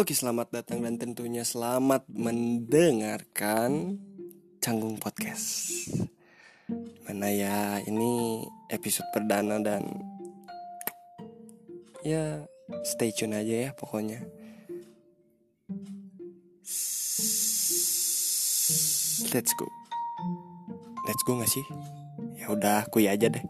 Oke, selamat datang dan tentunya selamat mendengarkan Canggung Podcast. Mana ya, ini episode perdana dan ya stay tune aja ya pokoknya. Let's go. Let's go gak sih? Ya udah, kuy aja deh.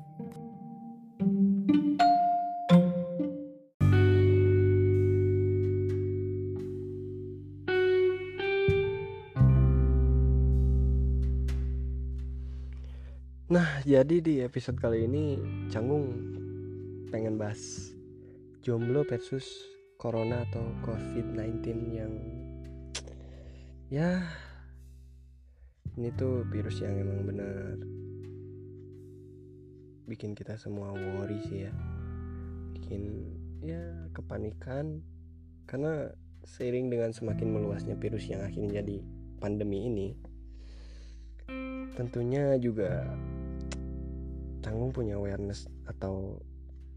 Jadi di episode kali ini Canggung pengen bahas jomblo versus corona atau covid-19 yang ya ini tuh virus yang emang benar bikin kita semua worry sih ya. Bikin ya kepanikan. Karena seiring dengan semakin meluasnya virus yang akhirnya jadi pandemi ini tentunya juga Canggung punya awareness atau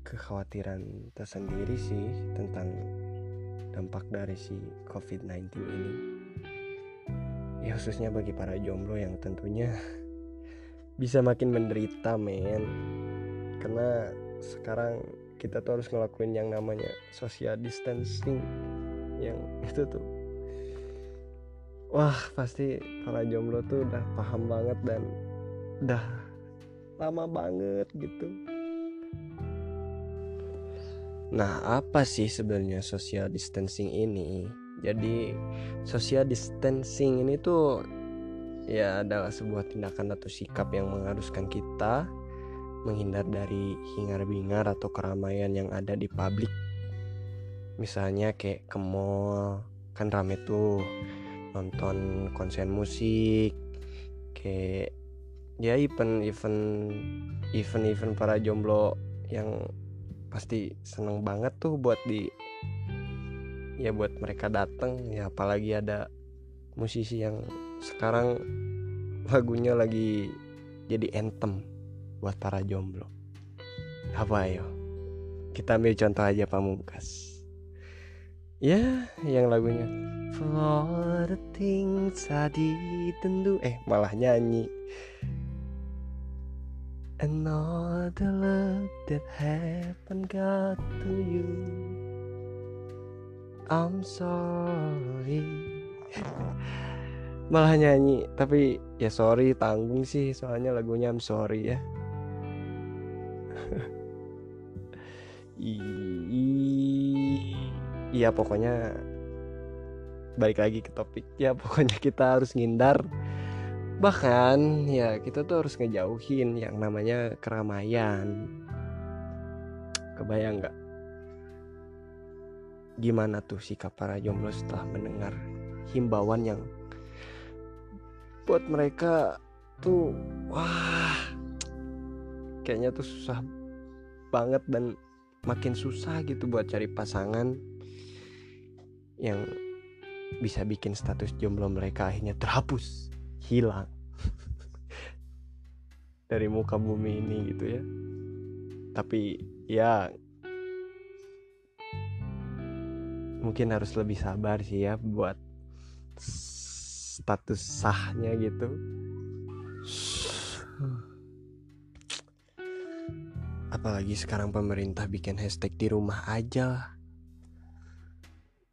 kekhawatiran tersendiri sih tentang dampak dari si COVID-19 ini. Ya khususnya bagi para jomblo yang tentunya bisa makin menderita men. Karena sekarang kita tuh harus ngelakuin yang namanya social distancing yang itu tuh wah pasti para jomblo tuh udah paham banget dan udah lama banget gitu. Nah, apa sih sebenarnya social distancing ini? Jadi, social distancing ini tuh ya adalah sebuah tindakan atau sikap yang mengharuskan kita menghindar dari hingar-bingar atau keramaian yang ada di publik. Misalnya kayak ke mall, kan rame tuh nonton konser musik, kayak ya event event event event para jomblo yang pasti seneng banget tuh buat di ya buat mereka datang ya apalagi ada musisi yang sekarang lagunya lagi jadi anthem buat para jomblo. Apa ayo kita ambil contoh aja pamungkas. Ya yang lagunya For the things I didn't do Eh malah nyanyi And all the love that happened got to you. I'm sorry. Malah nyanyi Tapi ya sorry tanggung sih Soalnya lagunya I'm sorry ya. Iya pokoknya Balik lagi ke topik. Ya pokoknya kita harus ngindar bahkan ya kita tuh harus ngejauhin yang namanya keramaian. Kebayang nggak? Gimana tuh sikap para jomblo setelah mendengar himbauan yang buat mereka tuh wah kayaknya tuh susah banget dan makin susah gitu buat cari pasangan yang bisa bikin status jomblo mereka akhirnya terhapus hilang dari muka bumi ini gitu ya. Tapi ya mungkin harus lebih sabar sih ya buat status sahnya gitu. Apalagi sekarang pemerintah bikin hashtag di rumah aja.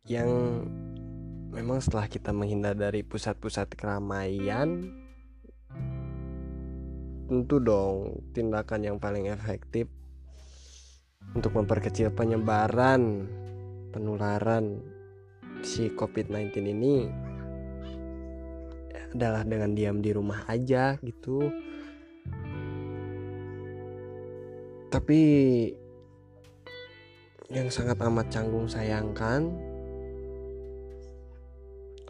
Yang memang setelah kita menghindar dari pusat-pusat keramaian tentu dong tindakan yang paling efektif untuk memperkecil penyebaran penularan si COVID-19 ini adalah dengan diam di rumah aja gitu. Tapi yang sangat amat canggung sayangkan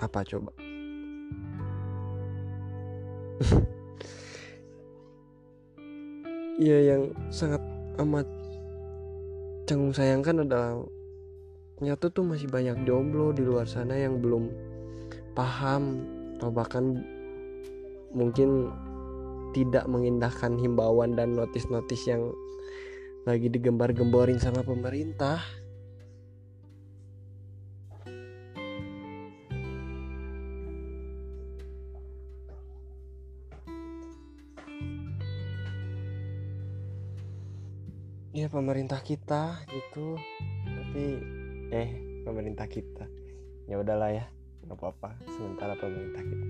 apa coba Iya yang sangat amat canggung sayangkan adalah nyata tuh masih banyak jomblo di luar sana yang belum paham atau bahkan mungkin tidak mengindahkan himbauan dan notis-notis yang lagi digembar-gemborin sama pemerintah pemerintah kita gitu. Tapi eh pemerintah kita. Ya udahlah ya nggak apa-apa. Sementara pemerintah kita.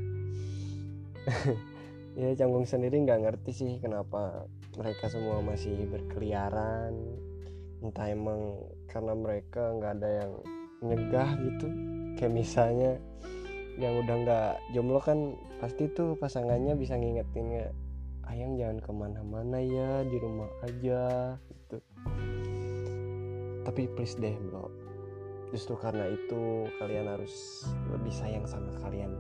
Ya canggung sendiri nggak ngerti sih kenapa mereka semua masih berkeliaran. Entah emang karena mereka nggak ada yang nyegah gitu. Kayak misalnya yang udah nggak jomblo kan pasti tuh pasangannya bisa ngingetin ya ayang jangan ke mana-mana ya di rumah aja gitu tapi please deh bro. Justru karena itu kalian harus lebih sayang sama kalian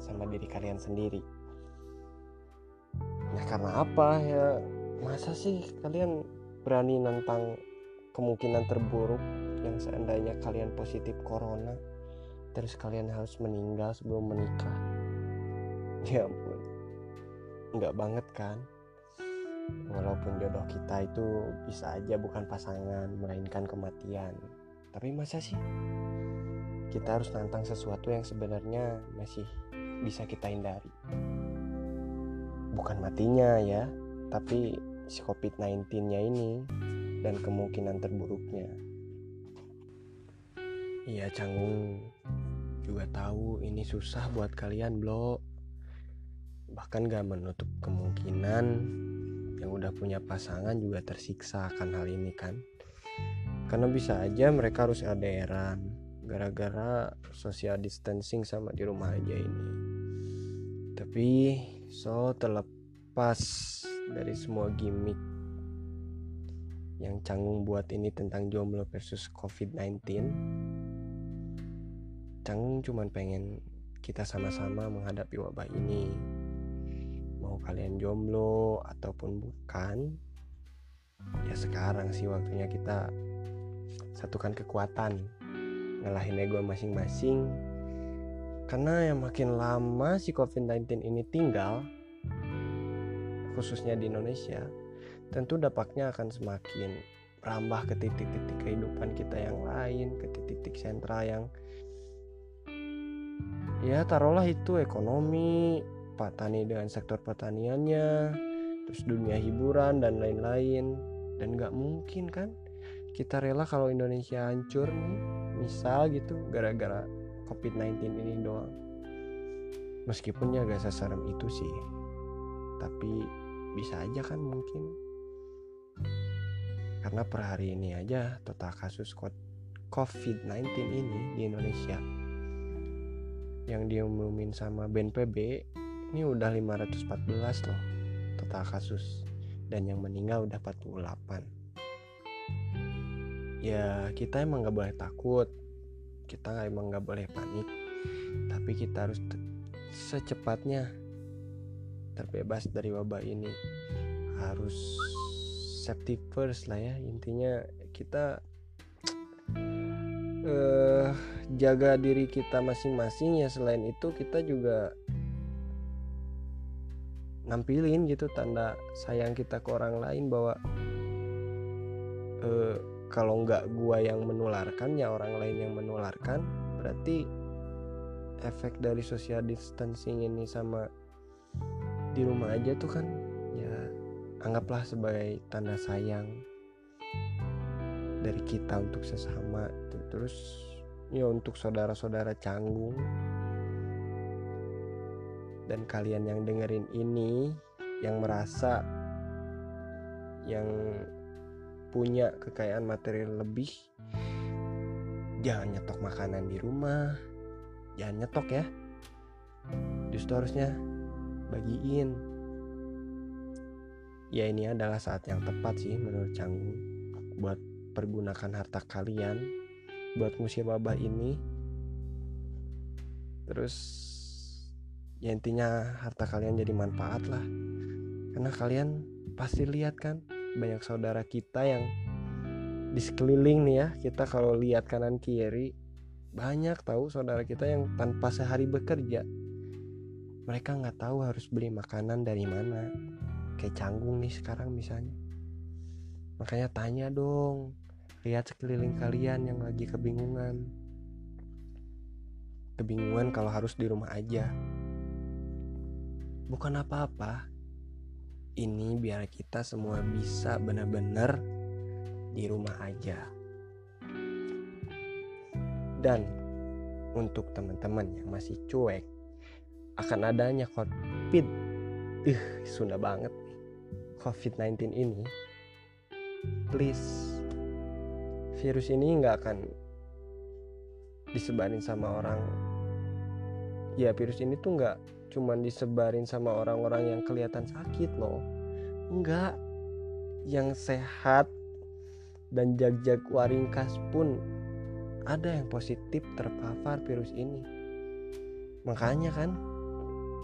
sama diri kalian sendiri. Ya karena apa ya? Masa sih kalian berani nantang kemungkinan terburuk yang seandainya kalian positif corona terus kalian harus meninggal sebelum menikah? Ya ampun. Nggak banget kan walaupun jodoh kita itu bisa aja bukan pasangan melainkan kematian. Tapi masa sih? Kita harus nantang sesuatu yang sebenarnya masih bisa kita hindari. Bukan matinya ya tapi si covid-19 nya ini dan kemungkinan terburuknya. Iya canggung. Juga tahu ini susah buat kalian bro bahkan gak menutup kemungkinan yang udah punya pasangan juga tersiksa akan hal ini kan karena bisa aja mereka harus LDRan gara-gara social distancing sama di rumah aja ini tapi so terlepas dari semua gimmick yang canggung buat ini tentang jomblo versus covid-19 Canggung cuma pengen kita sama-sama menghadapi wabah ini. Kalian jomblo ataupun bukan, ya sekarang sih waktunya kita satukan kekuatan, ngelahin ego masing-masing. Karena yang makin lama si COVID-19 ini tinggal, khususnya di Indonesia, tentu dampaknya akan semakin merambah ke titik-titik kehidupan kita yang lain, ke titik-titik sentral yang ya taruhlah itu ekonomi petani dengan sektor pertaniannya terus dunia hiburan dan lain-lain. Dan nggak mungkin kan kita rela kalau Indonesia hancur nih misal gitu gara-gara COVID-19 ini doang. Meskipun ya gak seserem itu sih tapi bisa aja kan mungkin. Karena per hari ini aja total kasus COVID-19 ini di Indonesia yang diumumin sama BNPB ini udah 514 loh total kasus. Dan yang meninggal udah 48 ya kita emang gak boleh takut. Kita emang gak boleh panik. Tapi kita harus secepatnya terbebas dari wabah ini. Harus safety first lah ya. Intinya kita uh, jaga diri kita masing-masing ya. Selain itu kita juga nampilin gitu tanda sayang kita ke orang lain bahwa uh, kalau nggak gua yang menularkan ya orang lain yang menularkan berarti efek dari social distancing ini sama di rumah aja tuh kan ya anggaplah sebagai tanda sayang dari kita untuk sesama terus ya untuk saudara-saudara canggung dan kalian yang dengerin ini yang merasa yang punya kekayaan material lebih jangan nyetok makanan di rumah. Jangan nyetok ya. Justru harusnya bagiin. Ya ini adalah saat yang tepat sih menurut canggung buat pergunakan harta kalian buat ngusir wabah ini. Terus ya intinya harta kalian jadi manfaat lah. Karena kalian pasti lihat kan banyak saudara kita yang di sekeliling nih ya. Kita kalau lihat kanan kiri banyak tahu saudara kita yang tanpa sehari bekerja. Mereka nggak tahu harus beli makanan dari mana. Kayak canggung nih sekarang misalnya. Makanya tanya dong Lihat sekeliling kalian yang lagi kebingungan. Kebingungan kalau harus di rumah aja. Bukan apa-apa. Ini biar kita semua bisa benar-benar di rumah aja. Dan untuk teman-teman yang masih cuek akan adanya COVID, uh, Sunda banget COVID-19 ini, please virus ini nggak akan disebarin sama orang ya virus ini tuh nggak cuman disebarin sama orang-orang yang kelihatan sakit loh. Enggak. Yang sehat dan jag-jag waringkas pun ada yang positif terpapar virus ini. Makanya kan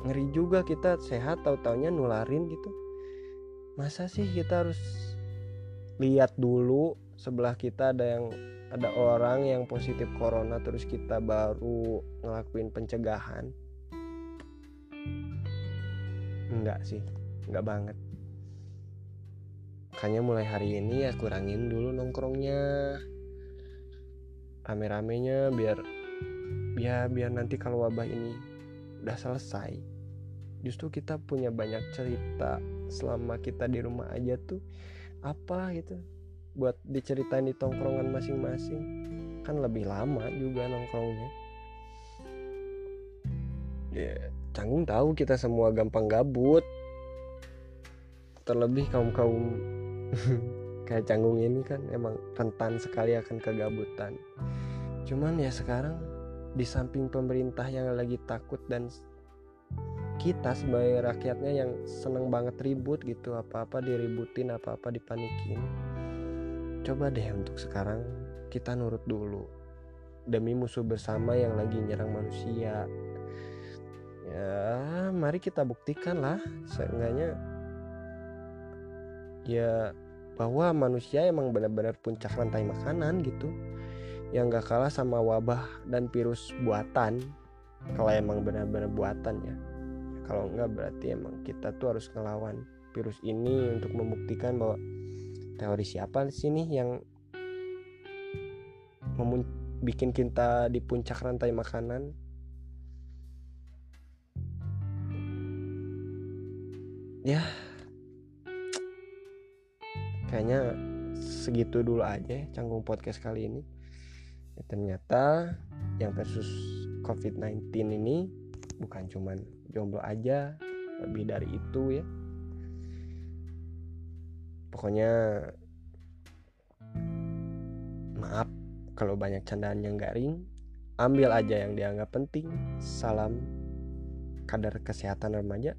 ngeri juga kita sehat tahu taunya nularin gitu. Masa sih kita harus lihat dulu sebelah kita ada yang ada orang yang positif corona terus kita baru ngelakuin pencegahan enggak sih enggak banget. Makanya mulai hari ini ya kurangin dulu nongkrongnya. Rame-ramenya biar ya biar nanti kalau wabah ini udah selesai justru kita punya banyak cerita selama kita di rumah aja tuh apa gitu. Buat diceritain di tongkrongan masing-masing. Kan lebih lama juga nongkrongnya. Ya canggung tahu kita semua gampang gabut. Terlebih kaum kaum kayak canggung ini kan emang rentan sekali akan kegabutan. Cuman ya sekarang di samping pemerintah yang lagi takut dan kita sebagai rakyatnya yang seneng banget ribut gitu apa-apa diributin apa-apa dipanikin coba deh untuk sekarang kita nurut dulu. Demi musuh bersama yang lagi nyerang manusia ya mari kita buktikan lah seenggaknya ya bahwa manusia emang benar-benar puncak rantai makanan gitu. Yang gak kalah sama wabah dan virus buatan. Kalau emang benar-benar buatan ya. Kalau enggak berarti emang kita tuh harus ngelawan virus ini untuk membuktikan bahwa teori siapa sih nih yang bikin kita di puncak rantai makanan ya. Kayaknya segitu dulu aja ya canggung podcast kali ini. Ya, ternyata yang kasus COVID-19 ini bukan cuman jomblo aja lebih dari itu ya. Pokoknya maaf kalau banyak candaan yang garing ambil aja yang dianggap penting. Salam kadar kesehatan remaja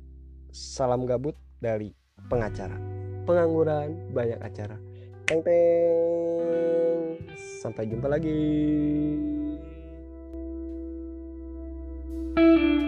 Salam gabut dari pengacara. Pengangguran banyak acara. Teng teng. Sampai jumpa lagi. thank you